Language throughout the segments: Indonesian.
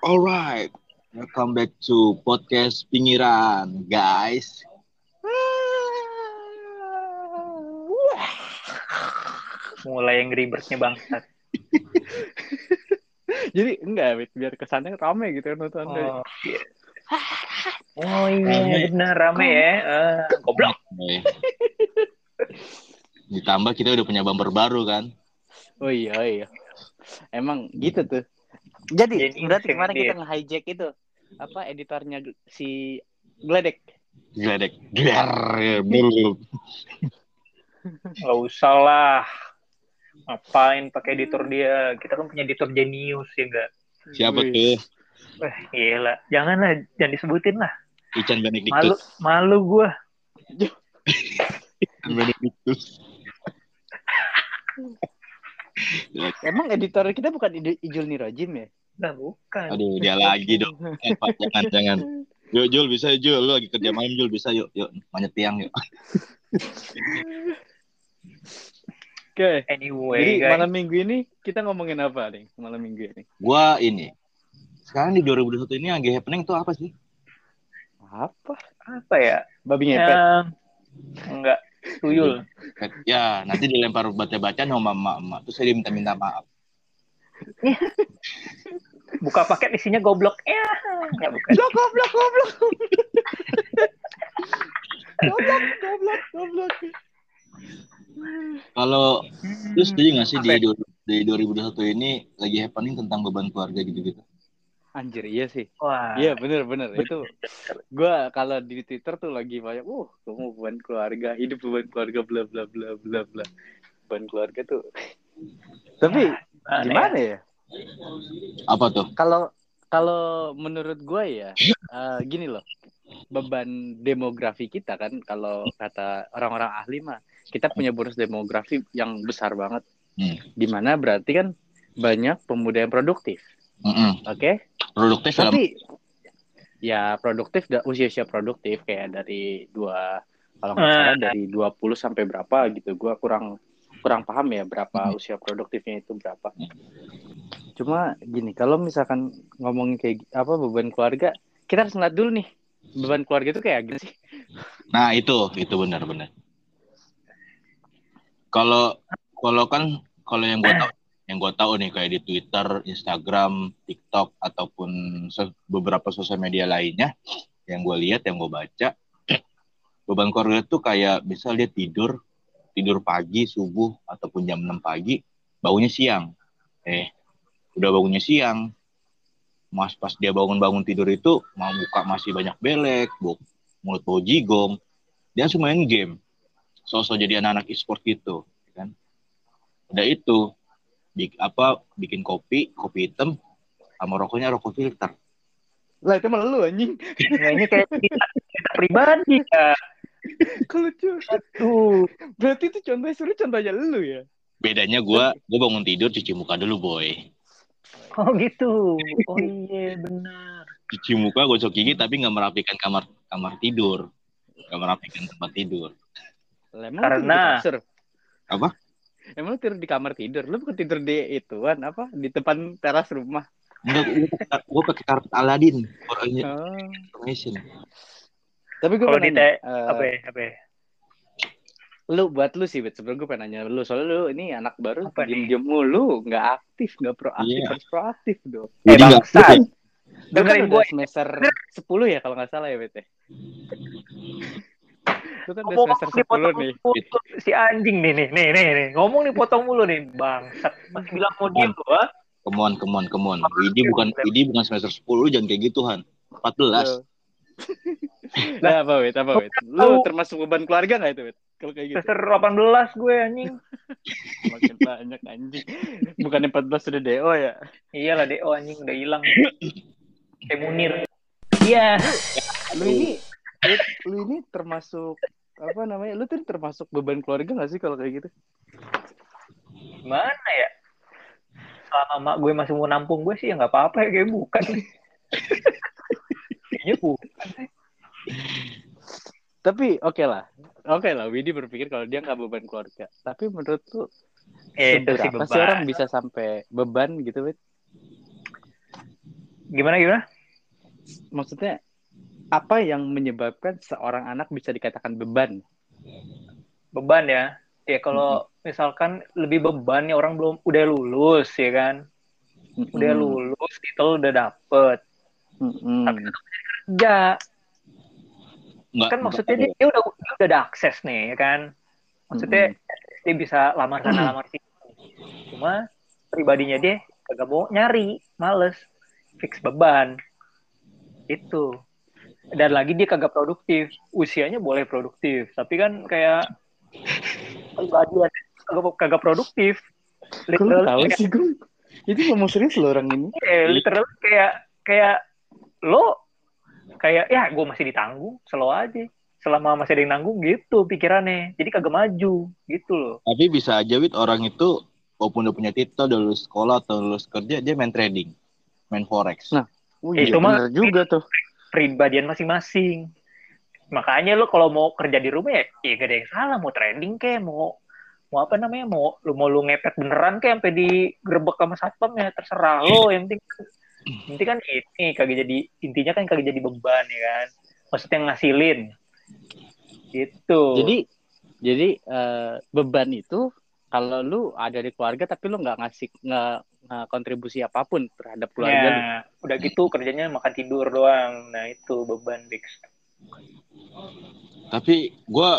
Alright, welcome back to podcast pinggiran, guys. Mulai yang ribetnya bangsat. Jadi enggak, biar kesannya rame gitu kan nonton. Oh, iya. Oh iya benar rame ya. Eh, goblok. Ditambah kita udah punya bumper baru kan. Oh iya, oh iya. Emang gitu tuh. Jadi, Jadi berarti kemarin dia. kita nge-hijack itu apa editornya si Gledek. Gledek, gler, dulu. Gak usah lah. Ngapain pakai editor dia? Kita kan punya editor jenius ya enggak? Siapa Wih. tuh? Wah, gila. Janganlah, jangan disebutin lah. Ican Malu, Benedictus. malu gua. Ican Benedictus. Emang editor kita bukan Ijul Nirojim ya? Nah, bukan. Aduh, dia lagi dong. Eh, Pak, jangan, jangan. Yuk, Jul, bisa yuk, Jul. Lu lagi kerja malam, Jul. Bisa yuk. Yuk, manjat tiang yuk. Oke. Anyway, Jadi guys. malam minggu ini kita ngomongin apa nih? Malam minggu ini. Gua ini. Sekarang di 2021 ini lagi happening tuh apa sih? Apa? apa ya? Babi ngepet. Yang enggak tuyul. Ya, nanti dilempar baca-baca sama emak-emak. Terus saya diminta-minta maaf. Buka paket isinya goblok. Ya, enggak bukan. Goblok, goblok, goblok. goblok, goblok, goblok. Kalau lu setuju nggak sih di, Apa? du- di 2021 ini lagi happening tentang beban keluarga gitu-gitu? Anjir, iya sih. Wah. Iya bener bener itu gua kalau di Twitter tuh lagi banyak uh kamu beban keluarga hidup beban keluarga bla bla bla bla bla beban keluarga tuh tapi Aneh. gimana ya Apa tuh? kalau kalau menurut gua ya eh, gini loh beban demografi kita kan kalau kata orang-orang ahli mah kita punya bonus demografi yang besar banget Hmm. di mana berarti kan banyak pemuda yang produktif Mm-mm. oke Produktif dalam tapi ya produktif usia-usia produktif kayak dari dua kalau nggak salah Ah. dari 20 sampai berapa gitu gua kurang kurang paham ya berapa Hmm. usia produktifnya itu berapa cuma gini kalau misalkan ngomongin kayak apa beban keluarga kita harus ngeliat dulu nih beban keluarga itu kayak gini sih Nah, itu itu benar-benar. Kalau kalau kan kalau yang gue tahu yang gue tahu nih kayak di Twitter, Instagram, TikTok ataupun beberapa sosial media lainnya yang gue lihat, yang gue baca, beban keluarga tuh kayak misal dia tidur tidur pagi subuh ataupun jam 6 pagi, bangunnya siang. Eh, udah bangunnya siang, mas pas dia bangun-bangun tidur itu mau buka masih banyak belek, bu, mulut bau jigong, dia langsung main game, sosok jadi anak-anak e-sport gitu, kan? Udah itu, bik, apa bikin kopi, kopi hitam, sama rokoknya rokok filter. lah itu malah lu anjing Nah, ini kayak kita, kita pribadi ya. kalau Tuh. berarti itu contohnya suruh contohnya lu ya Bedanya gua, gua bangun tidur cuci muka dulu boy, Oh gitu. Oh iya benar. cuci muka, gosok gigi, tapi nggak merapikan kamar kamar tidur, nggak merapikan tempat tidur. Lah, emang lu Karena-? Apa? Emang lu tidur di kamar tidur? Lu bukan tidur di ituan apa? Di depan teras rumah. Enggak, gua pakai- karpet Aladin for Oh. information. Tapi gue Kalau pengen di nanya, te- eh, Apa ya? Apa ya? lu buat lu sih. Sebenernya gue pengen nanya lu. Soalnya lu ini anak baru, Apa nih? diem-diem mulu, nggak aktif, nggak proaktif, Iya. harus proaktif dong. Eh kan Dengerin gue. semester 10 ya kalau nggak salah ya, Bet. Lu kan udah semester 10 dipotong nih. mulu si anjing nih nih nih nih nih ngomong nih potong mulu nih bangsat masih bilang mau diem tuh ah Come on, come on, come on. Widi bukan Widi bukan semester 10 lu jangan kayak gitu, Han. 14. Lu. Lah apa, Bet? Apa, Bet? Lu termasuk beban keluarga nggak itu, Bet? Kalau kayak gitu. semester 18 gue anjing Makin banyak anjing. Bukan 14 sudah DO ya. iyalah deo anjing udah hilang kayak Munir iya Lu ini lu, lu ini termasuk apa namanya? Lu tuh termasuk beban keluarga gak sih kalau kayak gitu? gimana ya selama mak gue masih mau nampung gue sih ya nggak apa-apa ya kayak bukan kayaknya bukan Tapi oke lah. Oke lah, Widi berpikir kalau dia nggak beban keluarga. Tapi menurut Ya, sih seberapa beban. sih orang bisa sampai beban gitu, Wit? Gimana gimana? Maksudnya apa yang menyebabkan seorang anak bisa dikatakan beban? Beban ya. Ya kalau misalkan lebih beban nih orang belum udah lulus ya kan. Udah Mm-mm. lulus, titel udah dapet. Mm-mm. Tapi tetap kerja. Nggak, Kan maksudnya dia, dia udah dia udah ada akses nih ya kan. Maksudnya dia bisa lamar sana lamar sini. Cuma pribadinya dia kagak mau nyari, males. Fix beban. Itu. Dan lagi dia kagak produktif. Usianya boleh produktif, tapi kan kayak kagak, kagak produktif. Literally tahu kayak- sih, Gung? Itu ngomong serius loh orang ini. eh, literally kayak kayak lo kayak ya gue masih ditanggung slow aja selama masih ada yang nanggung gitu pikirannya jadi kagak maju gitu loh Tapi bisa aja Wit orang itu walaupun udah punya titel, udah lulus sekolah atau lulus kerja, dia main trading, main forex. Nah. Oh, Eh, iya, itu mah- juga tuh. Pribadian masing-masing. Makanya lo kalau mau kerja di rumah ya ya gak ada yang salah. Mau trending kayak mau mau apa namanya mau lu mau lu ngepet beneran kayak sampai digerebek sama satpam ya terserah lo. Yang penting penting kan ini kagak jadi intinya kan kagak jadi beban ya kan. Maksudnya ngasilin. Gitu. Jadi jadi eh, beban itu kalau lu ada di keluarga tapi lu nggak ngasih nggak nggak kontribusi apa pun terhadap keluarga lu. ya, udah gitu kerjanya makan tidur doang nah itu beban Bix Tapi gue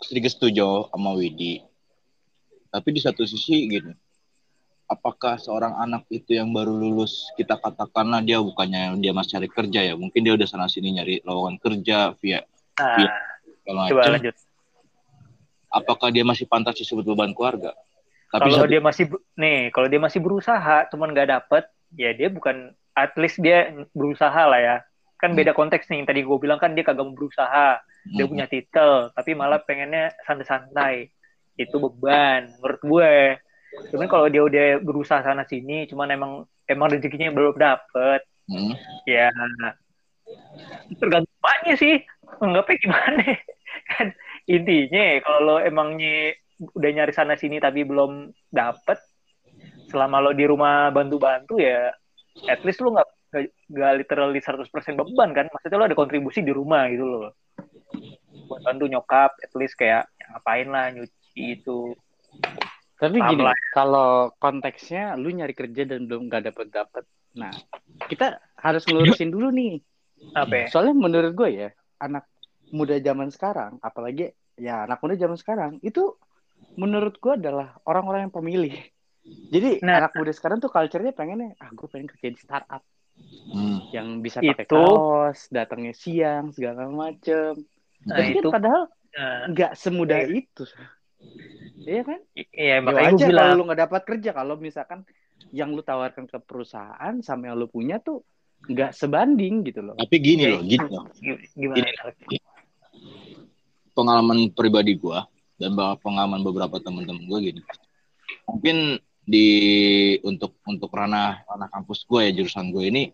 sedikit setuju sama Widi. Tapi di satu sisi gini, apakah seorang anak itu yang baru lulus, kita katakanlah dia bukannya dia masih cari kerja ya, mungkin dia udah sana sini nyari lowongan kerja via nah segala coba macam. lanjut Apakah dia masih pantas disebut beban keluarga? Tapi kalau satu- dia masih nih kalau dia masih berusaha cuman nggak dapet ya dia bukan at least dia berusaha lah ya kan Hmm. beda konteks nih yang tadi gue bilang kan dia kagak mau berusaha dia Hmm. punya titel tapi malah pengennya santai-santai itu beban menurut gue cuman kalau dia udah berusaha sana sini cuman emang emang rezekinya belum dapet Hmm. ya tergantung apanya sih anggapnya gimana kan intinya kalau emangnya udah nyari sana sini tapi belum dapet. Selama lo di rumah bantu-bantu ya at least lo nggak nggak- literally 100% beban kan? Maksudnya lo ada kontribusi di rumah gitu loh. Buat bantu nyokap at least kayak ya ngapain lah nyuci itu. Tapi Paham gini, kalau konteksnya lu nyari kerja dan belum nggak dapet dapet, nah kita harus ngelurusin dulu nih. apa ya? Soalnya menurut gue ya, anak muda zaman sekarang, apalagi ya anak muda zaman sekarang, itu menurut gue adalah orang-orang yang pemilih. Jadi Nah. anak muda sekarang tuh culture-nya pengennya, ah gue pengen kerja di startup Hmm. yang bisa pakai Itu- kaos, datangnya siang, segala macem. nah Tapi kan itu padahal nah, nggak semudah itu. Iya kan? iya makanya gue aja bilang kalau lu nggak dapat kerja, kalau misalkan yang lu tawarkan ke perusahaan sama yang lu punya tuh nggak sebanding gitu loh. Tapi gini Iya. loh, gini loh. gimana pengalaman pribadi gua dan bahwa pengalaman beberapa teman-teman gua gini. Mungkin di untuk untuk ranah ranah kampus gua ya jurusan gue ini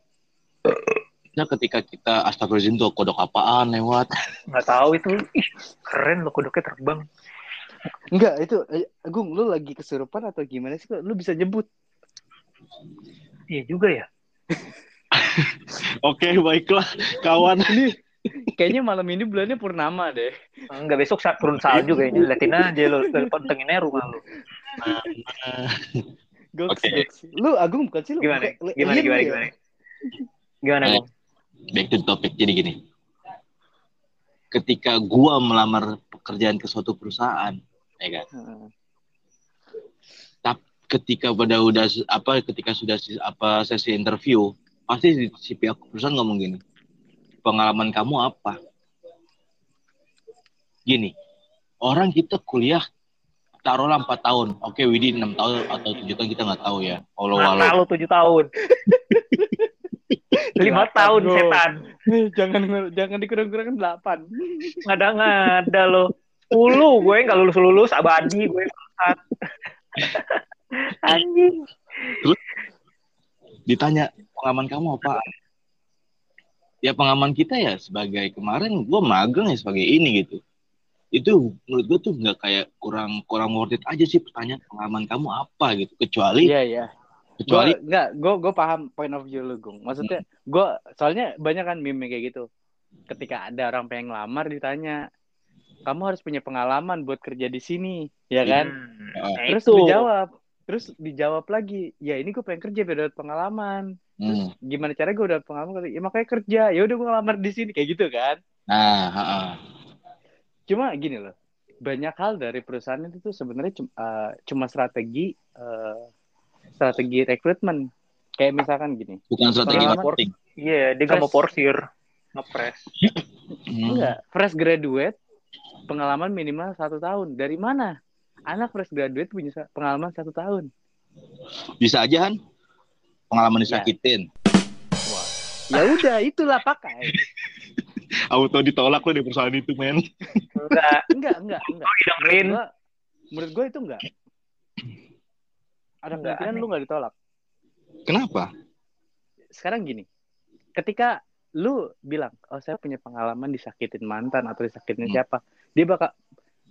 ya ketika kita astagfirullahaladzim tuh kodok apaan lewat? Nggak tahu itu. Ih keren lo kodoknya terbang. Enggak, itu eh, Agung, lu lagi kesurupan atau gimana sih lu bisa nyebut? iya juga ya. Oke baiklah kawan. Ini kayaknya malam ini bulannya purnama deh. Enggak besok saat turun salju kayaknya liatin aja lo pentinginnya rumah lo Goks, Oke. goks. Lu Agung bukan sih lu? gimana Bukan- gimana alien lu gimana ya? gimana gimana Eh, Bung? back to topic jadi gini ketika gua melamar pekerjaan ke suatu perusahaan ya kan Heeh. ketika pada udah apa ketika sudah apa sesi interview pasti si, si pihak perusahaan ngomong gini pengalaman kamu apa? Gini orang kita kuliah taruhlah empat tahun. Oke Widi enam tahun atau tujuh tahun kita nggak tahu ya. Mana walau lo tujuh tahun. Lima tahun bro. setan. Jangan jangan dikurang-kurangin delapan. ngada ngada lo sepuluh gue nggak lulus lulus abadi gue anjing. Ditanya pengalaman kamu apa ya pengalaman kita ya sebagai kemarin gue magang ya sebagai ini gitu itu menurut gue tuh nggak kayak kurang kurang worth it aja sih pertanyaan pengalaman kamu apa gitu kecuali Iya iya. kecuali Gua, enggak, gue gue paham point of view lu, Gung. Maksudnya, gue soalnya banyak kan meme kayak gitu. Ketika ada orang pengen ngelamar ditanya, kamu harus punya pengalaman buat kerja di sini, ya kan? Hmm, nah Terus itu. dijawab, terus dijawab lagi, ya ini gue pengen kerja biar dapat pengalaman. Hmm. Gimana cara gue dapat pengalaman? Ya makanya kerja. Ya udah gue ngelamar di sini kayak gitu kan. nah ha-ha. Cuma gini loh, banyak hal dari perusahaan itu tuh sebenarnya cuma, eh, cuma strategi eh, strategi rekrutmen. Kayak misalkan gini, bukan strategi marketing Iya, dia nggak mau Fresh. porsir. Ngepres. Hmm. Enggak, fresh graduate pengalaman minimal satu tahun. Dari mana? Anak fresh graduate punya pengalaman satu tahun. bisa aja kan pengalaman Ya. disakitin Ya udah, itulah pakai. auto ditolak lo di perusahaan itu men Enggak. Enggak, enggak, enggak. Menurut gua, menurut gua itu enggak. Ada Enggak, kemungkinan aneh. lu enggak ditolak. kenapa Sekarang gini, ketika lu bilang, oh saya punya pengalaman disakitin mantan atau disakitin Hmm. siapa, dia bakal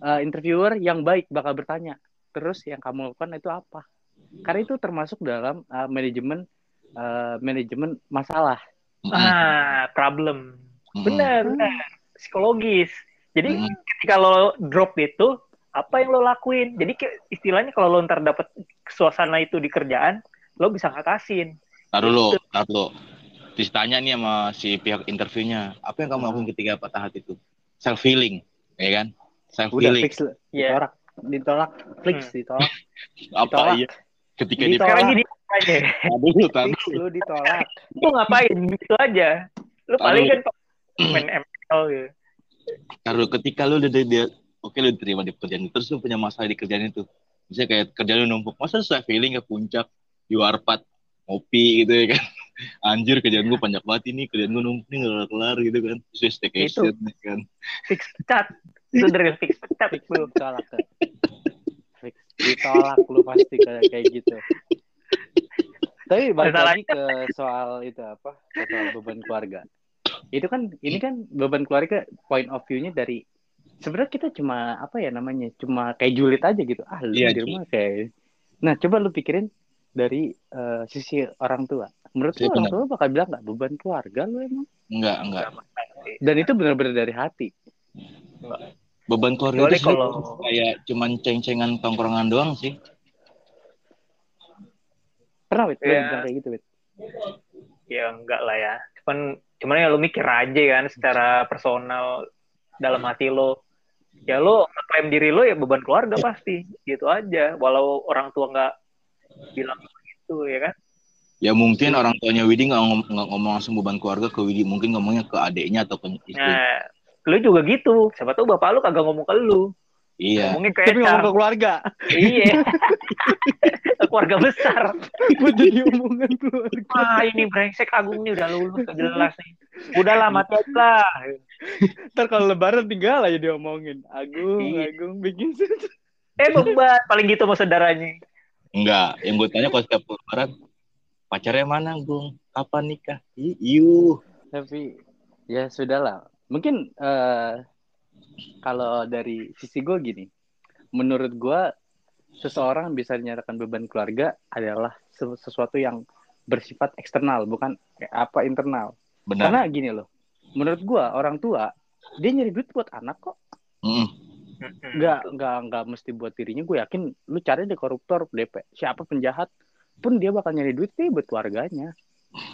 eh, interviewer yang baik bakal bertanya, terus yang kamu lakukan itu apa? Karena itu termasuk dalam eh, manajemen eh, manajemen masalah. Ah, problem. Benar, benar. Psikologis. Jadi Hmm. ketika lo drop itu, apa yang lo lakuin? Jadi istilahnya kalau lo ntar dapet suasana itu di kerjaan, lo bisa ngatasin. Taruh dulu, taruh dulu. Terus tanya nih sama si pihak interviewnya, apa yang kamu lakukan ketika patah hati itu? Self healing, ya kan? Self Udah healing. fix lu. Iya. ditolak, ditolak, fix, Hmm. ditolak, Apa ditolak. iya? Ketika Ditolak. di Sekarang gini aja. taruh dulu, lu ditolak. Lo ngapain? Gitu aja. Lo paling kan main ML gitu. Taruh ketika lu udah dia oke lu diterima di pekerjaan itu, terus lu punya masalah di kerjaan itu. Misalnya kayak kerjaan lu numpuk, masa self healing ke puncak di warpat ngopi gitu ya kan? Anjir kerjaan gue panjang banget ini, kerjaan gue numpuk nih gak kelar gitu kan. Terus staycation ya kan. Fix pecat. Itu dari fix pecat. fix. Ditolak lu pasti kayak kayak gitu. Tapi balik lagi ke soal itu apa? Ke soal beban keluarga. Itu kan ini kan beban keluarga point of view-nya dari sebenarnya kita cuma apa ya namanya cuma kayak julid aja gitu. Ah lu Iya, di rumah kayak nah coba lu pikirin dari eh, sisi orang tua. Menurut lu Iya, orang benar. tua bakal bilang nggak beban keluarga lu emang? Enggak, enggak. dan itu benar-benar dari hati Beban keluarga Kecuali itu kalau- kayak cuman ceng-cengan tongkrongan doang sih. pernah wit bilang kayak gitu wit Ya enggak lah ya. Cuman cuman ya lo mikir aja kan secara personal dalam hati lo. Ya lo ngeklaim diri lo ya beban keluarga pasti. Gitu aja. Walau orang tua nggak bilang gitu ya kan. Ya mungkin orang tuanya Widi nggak ngom- nggak ngomong langsung beban keluarga ke Widi, mungkin ngomongnya ke adiknya atau ke istri. Nah, lo juga gitu. Siapa tahu bapak lo kagak ngomong ke lu. Iya. Ngomongin ke tapi ngomong ke keluarga Iya. keluarga besar. Gue jadi omongan keluarga. Wah ini brengsek Agung nih udah lulus udah jelas nih. Udahlah mati aja lah. Ntar kalau lebaran tinggal aja diomongin. Agung, Iya. Agung bikin sesuatu. Eh beban paling gitu sama saudaranya. Enggak. Yang gue tanya kalau setiap lebaran, pacarnya mana, Gung? Kapan nikah? Ih, Iu. Tapi ya sudahlah. Mungkin eh kalau dari sisi gue gini, menurut gue seseorang bisa dinyatakan beban keluarga adalah se- sesuatu yang bersifat eksternal, bukan apa internal. Benar. Karena gini loh, menurut gue orang tua dia nyari duit buat anak kok. Mm-mm. nggak nggak nggak mesti buat dirinya gue yakin lu cari deh koruptor DP siapa penjahat pun dia bakal nyari duit sih buat keluarganya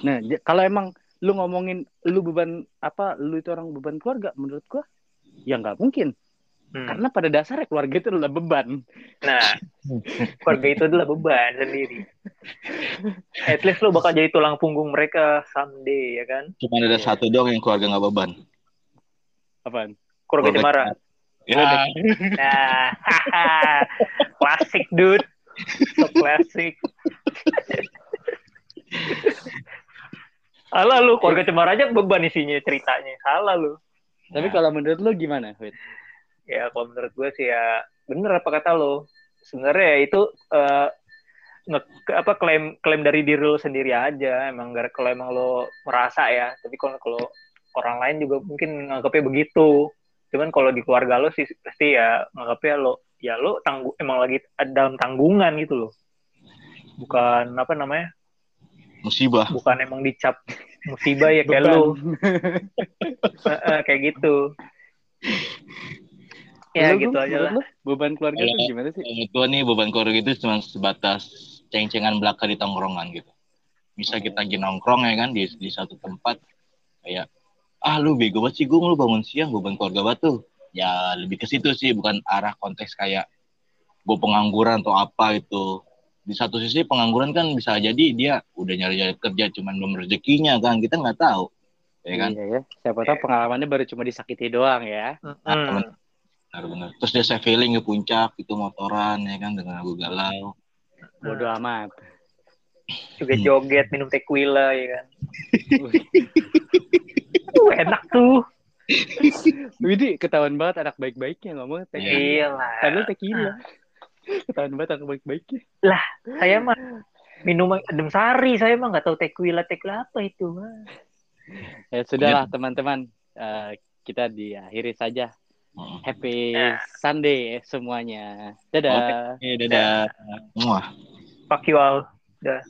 nah kalau emang lu ngomongin lu beban apa lu itu orang beban keluarga menurut gue ya nggak mungkin Hmm. karena pada dasarnya keluarga itu adalah beban Nah, keluarga itu adalah beban sendiri. At least lo bakal jadi tulang punggung mereka someday, ya kan? Cuma ada satu doang yang keluarga nggak beban. apaan Keluarga Keluarga Cemara. Ya, Nah, klasik, dude. So klasik. Salah lu, keluarga Cemara aja beban isinya ceritanya. Salah lu. tapi kalau menurut lu gimana Wid? Ya, kalau menurut gue sih ya bener apa kata lo. Sebenarnya ya itu eh, nge- apa klaim klaim dari diri lo sendiri aja. Emang gara kalau emang lo merasa ya. Tapi kalau kalau orang lain juga mungkin nganggapnya begitu. cuman kalau di keluarga lo sih pasti ya nganggapnya lo ya lo tanggu emang lagi dalam tanggungan gitu loh bukan apa namanya musibah. Bukan emang dicap musibah ya kayak lo kayak gitu. Ya Lu, gitu aja lah. lu, beban keluarga tuh Kalau- gimana sih? Gue nih beban keluarga itu cuma sebatas ceng-cengan belaka di tongkrongan gitu. Bisa kita lagi nongkrong ya kan di, di satu tempat. Kayak ah lu bego banget sih gue lu bangun siang beban keluarga tuh. Ya lebih ke situ sih bukan arah konteks kayak gue pengangguran atau apa itu. Di satu sisi pengangguran kan bisa jadi dia udah nyari-nyari kerja cuman belum rezekinya kan kita nggak tahu ya kan Iya ya. Siapa tahu pengalamannya baru cuma disakiti doang ya. Hmm. benar-benar terus dia saya feeling ke puncak itu motoran ya kan dengan lagu galau Bodoh amat. juga joget minum tequila ya kan uh, enak tuh Widih, ketahuan banget anak baik-baiknya ngomong tequila. iya lah Padahal tequila. Ketahuan banget anak baik-baiknya. saya mah minum adem sari saya mah nggak tahu tequila tequila apa itu mah Ya sudahlah teman-teman. Eh, kita diakhiri saja. Hmm. Happy Ya. Sunday semuanya. Dadah. Oke, dadah. Muah. fuck you all Dah.